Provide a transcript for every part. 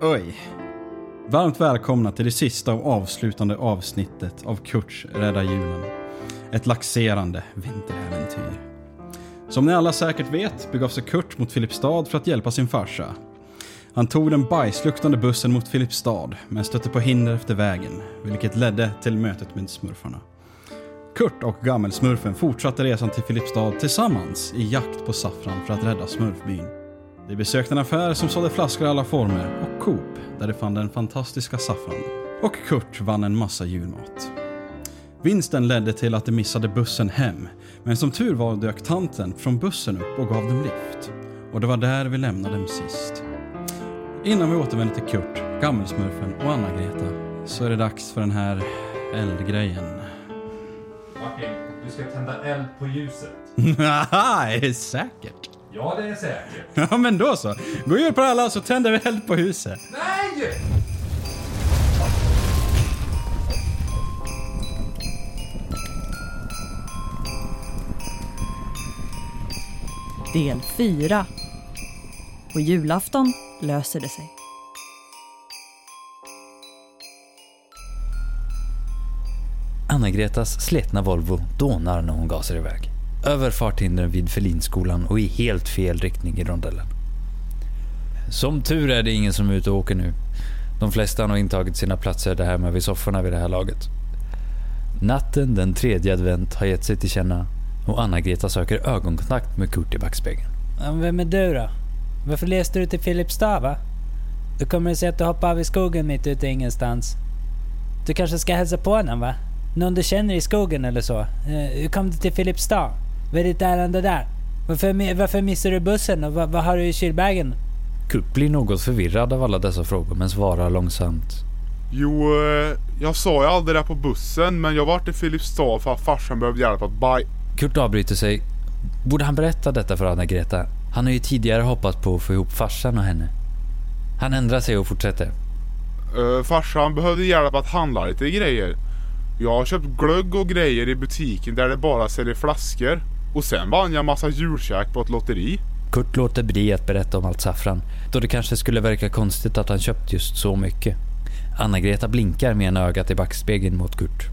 Oj. Varmt välkomna till det sista och avslutande avsnittet av Kurts Rädda Julen. Ett laxerande vinteräventyr. Som ni alla säkert vet begav sig Kurt mot Filipstad för att hjälpa sin farsa. Han tog den bajsluktande bussen mot Filipstad men stötte på hinder efter vägen, vilket ledde till mötet med smurfarna. Kurt och gammelsmurfen fortsatte resan till Filipstad tillsammans i jakt på saffran för att rädda smurfbyn. De besökte en affär som sålde flaskor i alla former och Coop där de fann den fantastiska saffran. Och Kurt vann en massa julmat. Vinsten ledde till att de missade bussen hem, men som tur var dök tanten från bussen upp och gav dem lift. Och det var där vi lämnade dem sist. Innan vi återvänder till Kurt, Gammelsmurfen och Anna-Greta så är det dags för den här eldgrejen. Okej, du ska tända eld på ljuset. Det säkert? Ja, det är säkert. Ja men då så. Gå ut på alla så tänder vi eld på huset. Nej! Del 4. På julafton löser det sig. Anna-Gretas sletna Volvo dånar när hon gasar iväg. Över farthindren vid Felinskolan och i helt fel riktning i rondellen. Som tur är det ingen som är ute och åker nu. De flesta har nog intagit sina platser där hemma vid sofforna vid det här laget. Natten den tredje advent har gett sig till känna och Anna-Greta söker ögonkontakt med Kurt i backspegeln. Vem är du då? Varför läste du till Filipstad va? Du kommer att se att du hoppar av i skogen mitt ute i ingenstans. Du kanske ska hälsa på någon va? Någon du känner i skogen eller så? Eh, hur kom du till Filipstad? Vad är ditt ärende där? Varför, varför missar du bussen och vad, vad har du i kylbagen? Kurt blir något förvirrad av alla dessa frågor men svarar långsamt. Jo, eh, jag sa ju aldrig det på bussen men jag vart i Filipstad för att farsan behövde hjälp att baj... Kurt avbryter sig. Borde han berätta detta för Anna-Greta? Han har ju tidigare hoppats på att få ihop farsan och henne. Han ändrar sig och fortsätter. Uh, farsan behövde hjälp att handla lite grejer. Jag har köpt glögg och grejer i butiken där det bara säljer flaskor. Och sen vann jag massa julkäk på ett lotteri. Kurt låter bli att berätta om allt saffran, då det kanske skulle verka konstigt att han köpt just så mycket. Anna-Greta blinkar med ena ögat i backspegeln mot Kurt.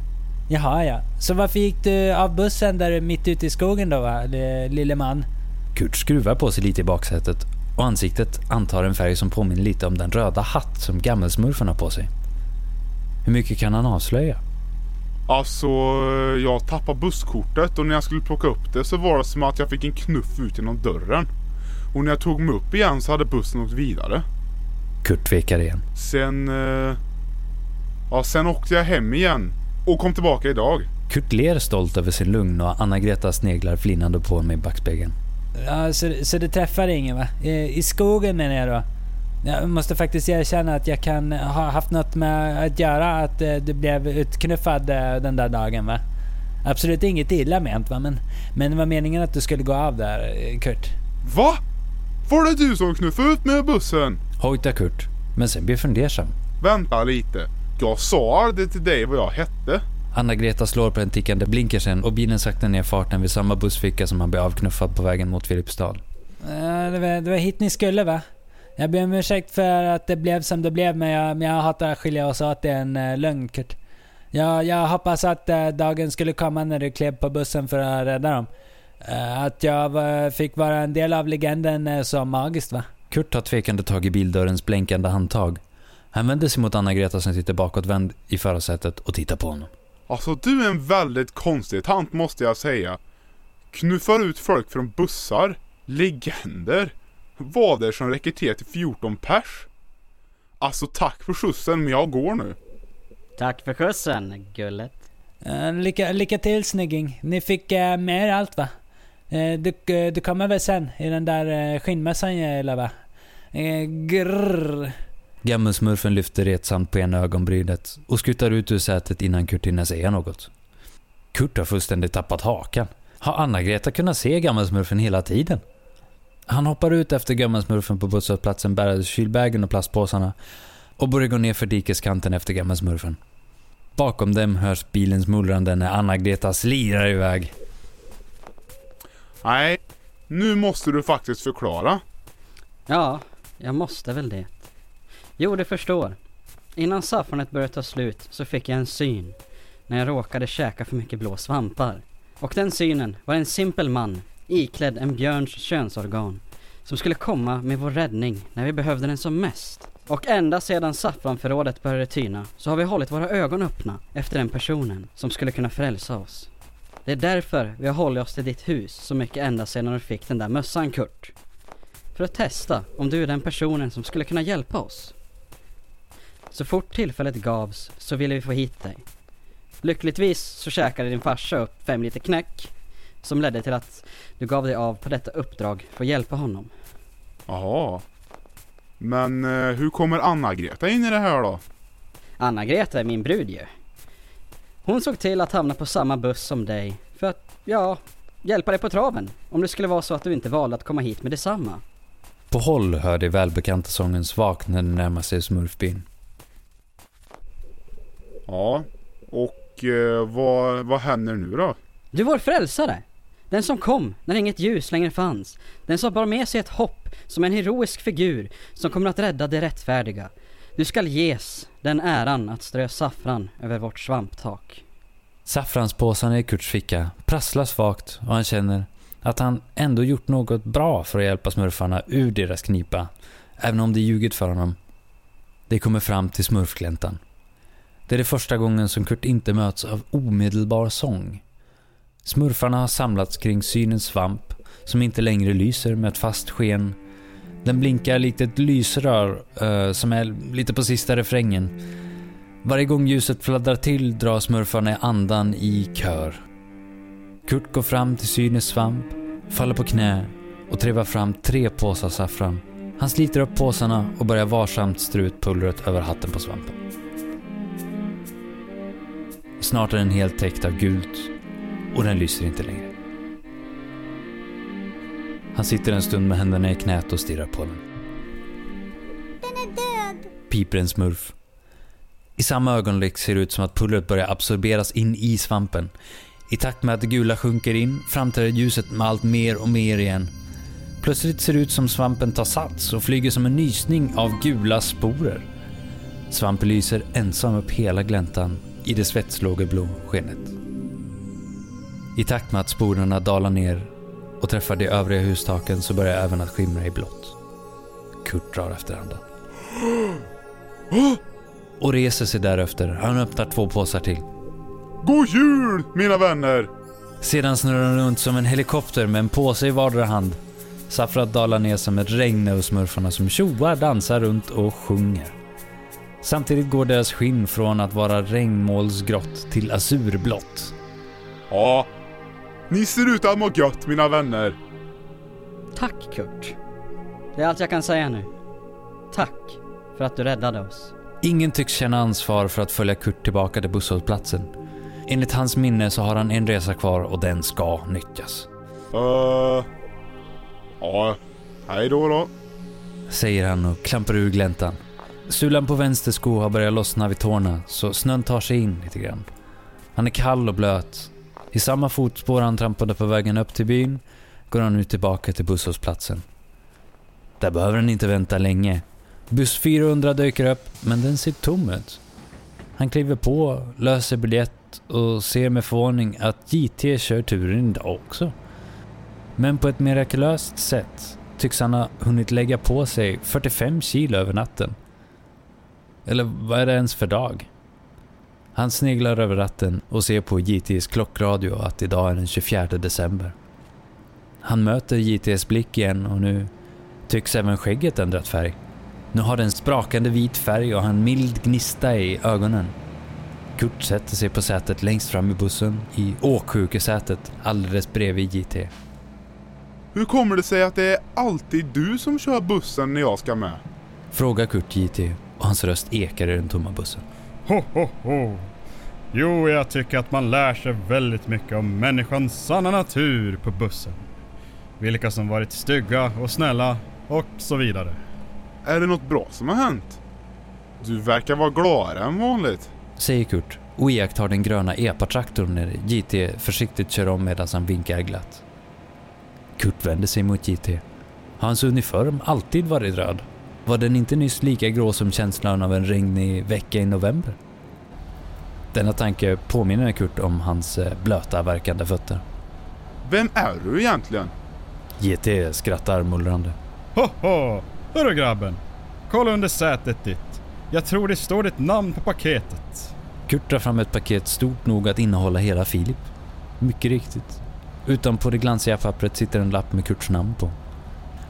Jaha ja. Så varför gick du av bussen där mitt ute i skogen då va, li- lille man? Kurt skruvar på sig lite i baksätet och ansiktet antar en färg som påminner lite om den röda hatt som gammelsmurfen har på sig. Hur mycket kan han avslöja? Alltså, eh, jag tappade busskortet och när jag skulle plocka upp det så var det som att jag fick en knuff ut genom dörren. Och när jag tog mig upp igen så hade bussen åkt vidare. Kurt tvekar igen. Sen... eh, Ja, sen åkte jag hem igen. Och kom tillbaka idag. Kurt ler stolt över sin lugn och Anna-Greta sneglar flinande på honom i backspegeln. Ja, så, så du träffade ingen va? I, I skogen menar jag då? Jag måste faktiskt erkänna att jag kan ha haft något med att göra att eh, du blev utknuffad eh, den där dagen va? Absolut inget illa ment va, men, men det var meningen att du skulle gå av där, eh, Kurt. Va? Var det du som knuffade ut med bussen? Hojtar Kurt, men sen blir fundersam. Vänta lite. Jag sa aldrig till dig vad jag hette. Anna-Greta slår på den tickande blinkersen och bilen saktar ner farten vid samma bussficka som han blev avknuffad på vägen mot Filipstad. Ja, det, var, det var hit ni skulle va? Jag ber om ursäkt för att det blev som det blev, men jag, men jag hatar att skilja oss åt. Det är en uh, lögn, Kurt. Jag, jag hoppas att eh, dagen skulle komma när du klev på bussen för att rädda dem. Eh, att jag var- fick vara en del av legenden är så magiskt va? Kurt tar tvekande tag i bildörrens blänkande handtag. Han vänder sig mot Anna-Greta som sitter bakåtvänd i förarsätet och tittar på honom. Alltså du är en väldigt konstig tant måste jag säga. Knuffar ut folk från bussar. Legender. Vad är det som räcker till till 14 pers? Alltså tack för skjutsen men jag går nu. Tack för skjutsen, gullet. Eh, lycka, lycka till snygging. Ni fick uh, med er allt va? Eh, du, du kommer väl sen i den där uh, skinnmössan jag gillar va? Uh, grrr. Gammelsmurfen lyfter retsamt på ena ögonbrynet och skuttar ut ur sätet innan Kurt hinner säga något. Kurt har fullständigt tappat hakan. Har Anna-Greta kunnat se gammelsmurfen hela tiden? Han hoppar ut efter gammelsmurfen på busshållplatsen, bär kylbägen och plastpåsarna och börjar gå ner för dikeskanten efter gammelsmurfen. Bakom dem hörs bilens mullrande när Anna-Greta slirar iväg. Nej, nu måste du faktiskt förklara. Ja, jag måste väl det. Jo, du förstår. Innan saffranet började ta slut så fick jag en syn när jag råkade käka för mycket blå svampar. Och den synen var en simpel man iklädd en björns könsorgan som skulle komma med vår räddning när vi behövde den som mest. Och ända sedan saffranförrådet började tyna så har vi hållit våra ögon öppna efter den personen som skulle kunna frälsa oss. Det är därför vi har hållit oss till ditt hus så mycket ända sedan du fick den där mössan Kurt. För att testa om du är den personen som skulle kunna hjälpa oss. Så fort tillfället gavs så ville vi få hit dig. Lyckligtvis så käkade din farsa upp fem liter knäck som ledde till att du gav dig av på detta uppdrag för att hjälpa honom. Jaha. Men eh, hur kommer Anna-Greta in i det här då? Anna-Greta är min brud ju. Hon såg till att hamna på samma buss som dig för att, ja, hjälpa dig på traven om det skulle vara så att du inte valde att komma hit med detsamma. På håll hör de välbekanta sången svagt när den närmar sig smurfbyn. Ja. Och eh, vad, vad händer nu då? Du vår frälsare! Den som kom när inget ljus längre fanns. Den som bar med sig ett hopp som en heroisk figur som kommer att rädda det rättfärdiga. Du skall ges den äran att strö saffran över vårt svamptak. Saffranspåsarna i Kurts ficka prasslar svagt och han känner att han ändå gjort något bra för att hjälpa smurfarna ur deras knipa, även om de ljugit för honom. De kommer fram till smurfgläntan. Det är det första gången som Kurt inte möts av omedelbar sång. Smurfarna har samlats kring synens svamp, som inte längre lyser med ett fast sken. Den blinkar likt ett lysrör uh, som är lite på sista refrängen. Varje gång ljuset fladdrar till drar smurfarna i andan i kör. Kurt går fram till synens svamp, faller på knä och trevar fram tre påsar saffran. Han sliter upp påsarna och börjar varsamt strö ut pulvret över hatten på svampen. Snart är den helt täckt av gult och den lyser inte längre. Han sitter en stund med händerna i knät och stirrar på den. Den är död. Piper en smurf. I samma ögonblick ser det ut som att pulvret börjar absorberas in i svampen. I takt med att det gula sjunker in framträder ljuset med allt mer och mer igen. Plötsligt ser det ut som svampen tar sats och flyger som en nysning av gula sporer. Svampen lyser ensam upp hela gläntan i det svetslågeblå skenet. I takt med att sporerna dalar ner och träffar de övriga hustaken så börjar även att skimra i blått. Kurt drar efter andan. Och reser sig därefter. Han öppnar två påsar till. God jul mina vänner! Sedan snurrar han runt som en helikopter med en påse i vardera hand. Saffrat dalar ner som ett regn över smurfarna som tjoar, dansar runt och sjunger. Samtidigt går deras skinn från att vara regnmolsgrått till azurblått. Ja. Ni ser ut att må gött mina vänner. Tack Kurt. Det är allt jag kan säga nu. Tack för att du räddade oss. Ingen tycks känna ansvar för att följa Kurt tillbaka till busshållplatsen. Enligt hans minne så har han en resa kvar och den ska nyttjas. Uh, ja, hej då då. Säger han och klampar ur gläntan. Sulan på vänster sko har börjat lossna vid tårna så snön tar sig in lite grann. Han är kall och blöt. I samma fotspår han trampade på vägen upp till byn går han nu tillbaka till busshållplatsen. Där behöver han inte vänta länge. Buss 400 dyker upp, men den ser tom ut. Han kliver på, löser biljett och ser med förvåning att JT kör turen idag också. Men på ett mirakulöst sätt tycks han ha hunnit lägga på sig 45 kilo över natten. Eller vad är det ens för dag? Han sneglar över ratten och ser på JTs klockradio att idag är den 24 december. Han möter JTs blick igen och nu tycks även skägget ändrat färg. Nu har den sprakande vit färg och han mild gnista i ögonen. Kurt sätter sig på sätet längst fram i bussen, i åksjukesätet alldeles bredvid JT. Hur kommer det sig att det är alltid du som kör bussen när jag ska med? Frågar Kurt JT och hans röst ekar i den tomma bussen. Ho, ho, ho. Jo, jag tycker att man lär sig väldigt mycket om människans sanna natur på bussen. Vilka som varit stygga och snälla och så vidare. Är det något bra som har hänt? Du verkar vara gladare än vanligt. Säger Kurt och iakttar den gröna epatraktorn när JT försiktigt kör om medan han vinkar glatt. Kurt vänder sig mot JT. Har hans uniform alltid varit röd? Var den inte nyss lika grå som känslan av en regnig vecka i november? Denna tanke påminner Kurt om hans eh, blöta, verkande fötter. Vem är du egentligen? GT skrattar mullrande. Ho, ho! Hörru grabben! Kolla under sätet ditt. Jag tror det står ditt namn på paketet. Kurt drar fram ett paket stort nog att innehålla hela Filip. Mycket riktigt. Utanpå det glansiga pappret sitter en lapp med Kurts namn på.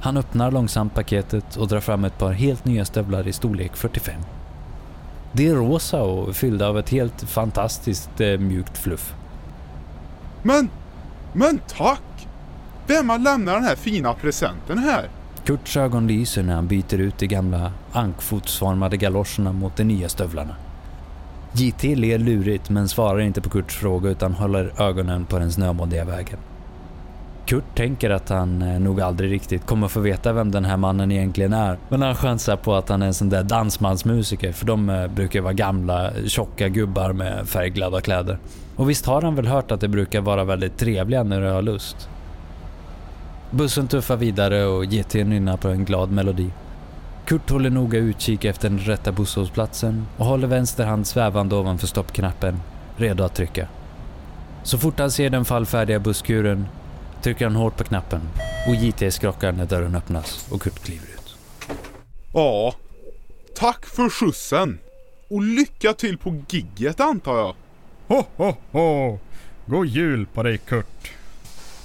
Han öppnar långsamt paketet och drar fram ett par helt nya stövlar i storlek 45. De är rosa och fyllda av ett helt fantastiskt eh, mjukt fluff. Men, men tack! Vem har lämnat den här fina presenten här? Kurts ögon lyser när han byter ut de gamla ankfotsformade galoscherna mot de nya stövlarna. JT ler lurigt men svarar inte på Kurts fråga utan håller ögonen på den snömoddiga vägen. Kurt tänker att han eh, nog aldrig riktigt kommer få veta vem den här mannen egentligen är. Men han chansar på att han är en sån där dansmansmusiker för de eh, brukar vara gamla tjocka gubbar med färgglada kläder. Och visst har han väl hört att det brukar vara väldigt trevliga när de har lust. Bussen tuffar vidare och GT nynnar på en glad melodi. Kurt håller noga utkik efter den rätta busshållplatsen och håller vänster hand svävande ovanför stoppknappen, redo att trycka. Så fort han ser den fallfärdiga busskuren trycker han hårt på knappen och JT skrockar när dörren öppnas och Kurt kliver ut. Ja, tack för skjutsen. Och lycka till på gigget antar jag. Ho, ho, ho! God jul på dig Kurt.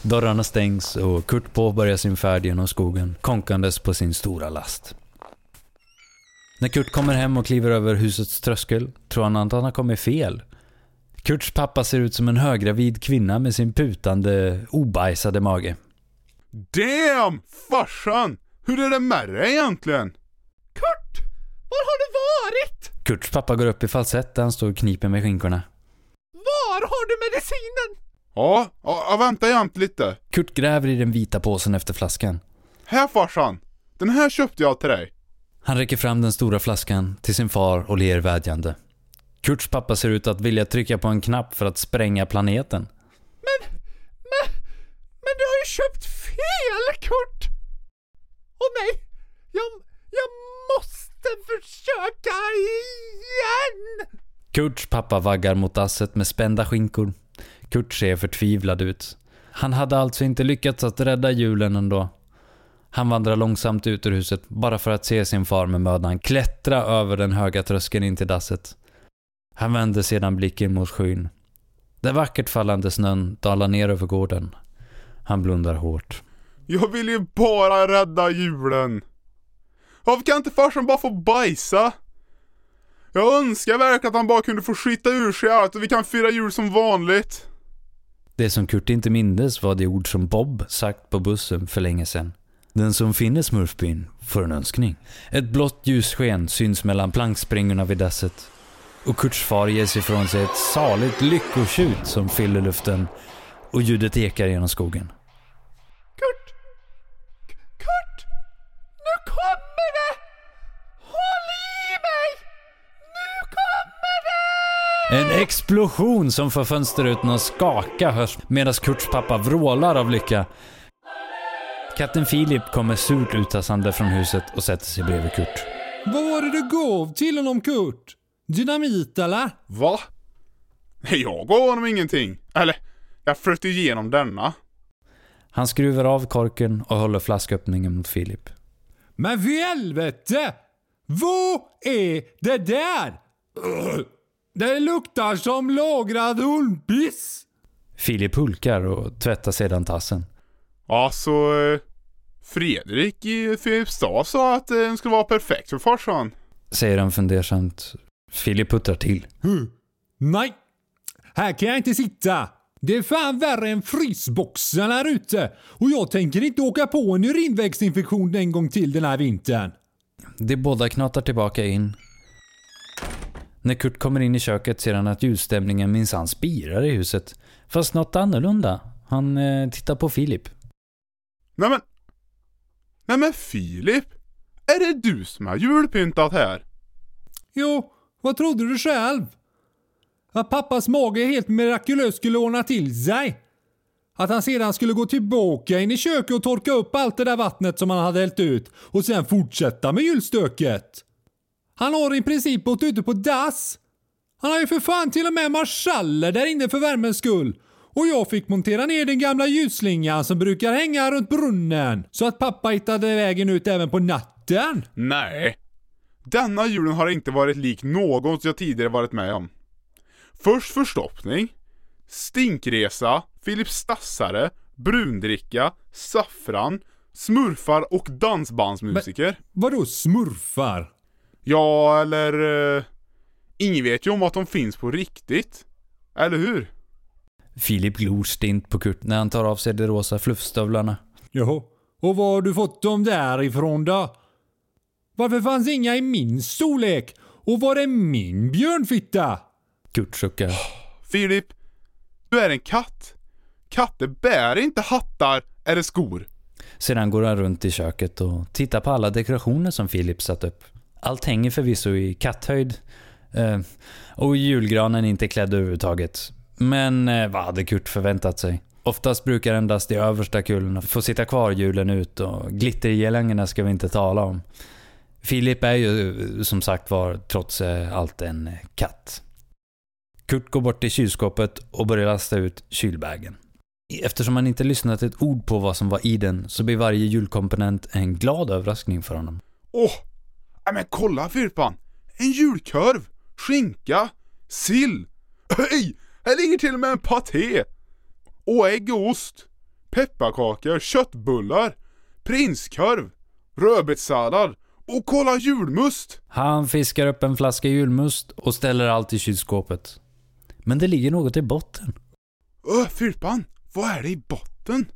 Dörrarna stängs och Kurt påbörjar sin färd genom skogen, konkandes på sin stora last. När Kurt kommer hem och kliver över husets tröskel tror han att han har kommit fel. Kurts pappa ser ut som en höggravid kvinna med sin putande, obajsade mage. Damn! Farsan! Hur är det med dig egentligen? Kurt! Var har du varit? Kurts pappa går upp i falsett där han står och kniper med skinkorna. Var har du medicinen? Ja, ja, ja, vänta jämt lite. Kurt gräver i den vita påsen efter flaskan. Här farsan! Den här köpte jag till dig. Han räcker fram den stora flaskan till sin far och ler vädjande. Kurts pappa ser ut att vilja trycka på en knapp för att spränga planeten. Men, men, men du har ju köpt fel Kurt! Åh nej, jag, jag måste försöka igen! Kurts pappa vaggar mot dasset med spända skinkor. Kurt ser förtvivlad ut. Han hade alltså inte lyckats att rädda julen ändå. Han vandrar långsamt ut ur huset bara för att se sin far med mödan klättra över den höga tröskeln in till dasset. Han vänder sedan blicken mot skyn. Den vackert fallande snön dalar ner över gården. Han blundar hårt. Jag vill ju bara rädda julen. Varför kan inte farsan bara få bajsa? Jag önskar verkligen att han bara kunde få skita ur sig allt och vi kan fira jul som vanligt. Det som Kurt inte mindes var de ord som Bob sagt på bussen för länge sedan. Den som finner smurfbyn får en önskning. Ett blått ljussken syns mellan plankspringorna vid dasset. Och Kurts far ger sig ifrån sig ett saligt lyckotjut som fyller luften och ljudet ekar genom skogen. Kurt! Kurt! Nu kommer det! Håll i mig! Nu kommer det! En explosion som får fönsterrutorna att skaka hörs medan Kurts pappa vrålar av lycka. Katten Filip kommer surt uttassande från huset och sätter sig bredvid Kurt. Vad var det du gav till honom Kurt? Dynamit eller? Va? Nej, jag gav honom ingenting. Eller, jag flöt igenom denna. Han skruvar av korken och håller flasköppningen mot Filip. Men för helvete! Vad är det där? Det luktar som lagrad hundpiss. Filip hulkar och tvättar sedan tassen. Alltså, eh, Fredrik i Filipstad sa att den skulle vara perfekt för farsan. Säger han fundersamt. Filip puttrar till. Nej, här kan jag inte sitta. Det är fan värre än frysboxen här ute och jag tänker inte åka på en urinvägsinfektion en gång till den här vintern. De båda knatar tillbaka in. När Kurt kommer in i köket ser han att ljusstämningen minsann spirar i huset. Fast något annorlunda. Han eh, tittar på Filip. Nej men... Nej men Filip! Är det du som har julpyntat här? Jo, vad trodde du själv? Att pappas mage helt mirakulöst skulle ordna till sig? Att han sedan skulle gå tillbaka in i köket och torka upp allt det där vattnet som han hade hällt ut och sen fortsätta med julstöket. Han har i princip bott ute på dass. Han har ju för fan till och med marschaller där inne för värmens skull. Och jag fick montera ner den gamla ljusslingan som brukar hänga runt brunnen så att pappa hittade vägen ut även på natten. Nej. Denna julen har inte varit lik någon jag tidigare varit med om. Först förstoppning, stinkresa, Filip Stassare, brundricka, saffran, smurfar och dansbandsmusiker. Vadå smurfar? Ja, eller... Uh, ingen vet ju om att de finns på riktigt. Eller hur? Filip glor stint på Kurt när han tar av sig de rosa fluffstövlarna. Jaha, och var har du fått dem därifrån då? Varför fanns inga i min storlek? Och var är min björnfitta? Kurt suckar. Filip, du är en katt. Katter bär inte hattar eller skor. Sedan går han runt i köket och tittar på alla dekorationer som Filip satt upp. Allt hänger förvisso i katthöjd. Eh, och julgranen är inte klädd överhuvudtaget. Men eh, vad hade Kurt förväntat sig? Oftast brukar endast de översta kulorna få sitta kvar julen ut och glittergelängerna ska vi inte tala om. Filip är ju som sagt var trots eh, allt en katt. Kurt går bort till kylskåpet och börjar lasta ut kylbägen. Eftersom han inte lyssnat ett ord på vad som var i den så blir varje julkomponent en glad överraskning för honom. Åh! Oh, men kolla firpan! En julkorv! Skinka! Sill! Hej! Här ligger till och med en paté! Och ägg och ost! Pepparkakor, köttbullar, prinskorv, rödbetssallad och kolla julmust! Han fiskar upp en flaska julmust och ställer allt i kylskåpet. Men det ligger något i botten. Öh, Filippan! Vad är det i botten?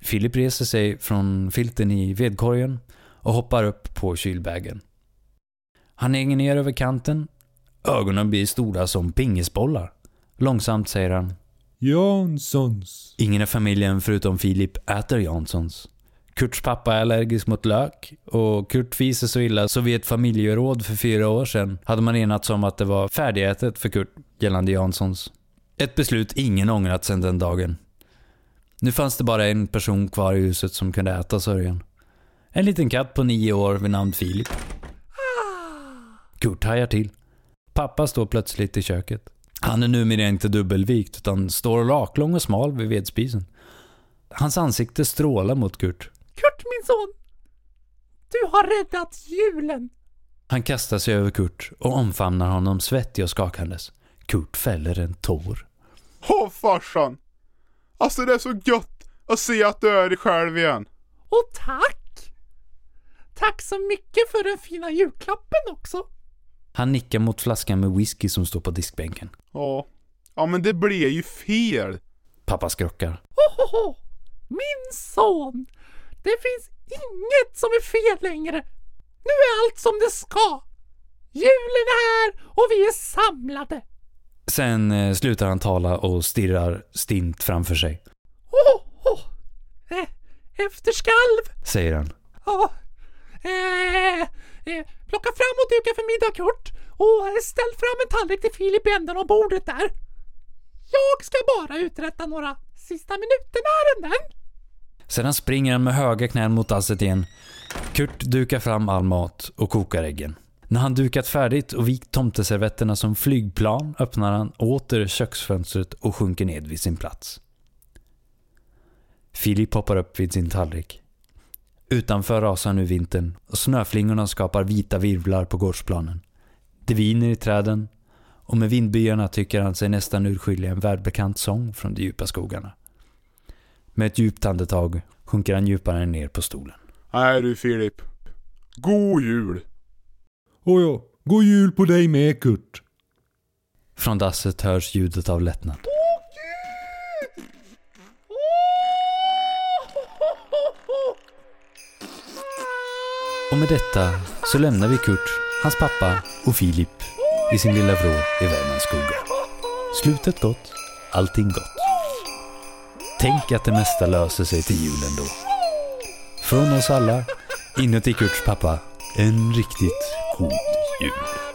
Filip reser sig från filten i vedkorgen och hoppar upp på kylbägen. Han hänger ner över kanten. Ögonen blir stora som pingisbollar. Långsamt säger han. Janssons. Ingen i familjen förutom Filip äter Janssons. Kurts pappa är allergisk mot lök och Kurt visar så illa så vid ett familjeråd för fyra år sedan hade man enats om att det var färdigätet för Kurt gällande Janssons. Ett beslut ingen ångrat sedan den dagen. Nu fanns det bara en person kvar i huset som kunde äta sörjan. En liten katt på nio år vid namn Filip. Kurt hajar till. Pappa står plötsligt i köket. Han är numera inte dubbelvikt utan står raklång och smal vid vedspisen. Hans ansikte strålar mot Kurt. Min son! Du har räddat julen! Han kastar sig över Kurt och omfamnar honom svettig och skakandes. Kurt fäller en tår. Åh farsan! Alltså det är så gött att se att du är dig själv igen. Och tack! Tack så mycket för den fina julklappen också. Han nickar mot flaskan med whisky som står på diskbänken. Ja. Ja men det blev ju fel. Pappa skrockar. Ohoho! Min son! Det finns inget som är fel längre. Nu är allt som det ska. Julen är här och vi är samlade. Sen eh, slutar han tala och stirrar stint framför sig. Oh, oh. Eh, efterskalv! Säger han. Ja. Eh, eh, plocka fram och duka för middag Kurt. Och eh, ställ fram en tallrik till Filip i änden av bordet där. Jag ska bara uträtta några sista minuten-ärenden. Sedan springer han med höga knän mot dasset igen. Kurt dukar fram all mat och kokar äggen. När han dukat färdigt och vikt tomteservetterna som flygplan öppnar han åter köksfönstret och sjunker ned vid sin plats. Filip hoppar upp vid sin tallrik. Utanför rasar nu vintern och snöflingorna skapar vita virvlar på gårdsplanen. Det viner i träden och med vindbyarna tycker han sig nästan urskilja en välbekant sång från de djupa skogarna. Med ett djupt andetag sjunker han djupare ner på stolen. Nej du Filip. God jul! Och ja, god jul på dig med Kurt. Från dasset hörs ljudet av lättnad. Och med detta så lämnar vi Kurt, hans pappa och Filip i sin lilla vrå i Värmlands skogar. Slutet gott, allting gott. Tänk att det mesta löser sig till julen då. Från oss alla, inuti Kurts pappa, en riktigt god jul.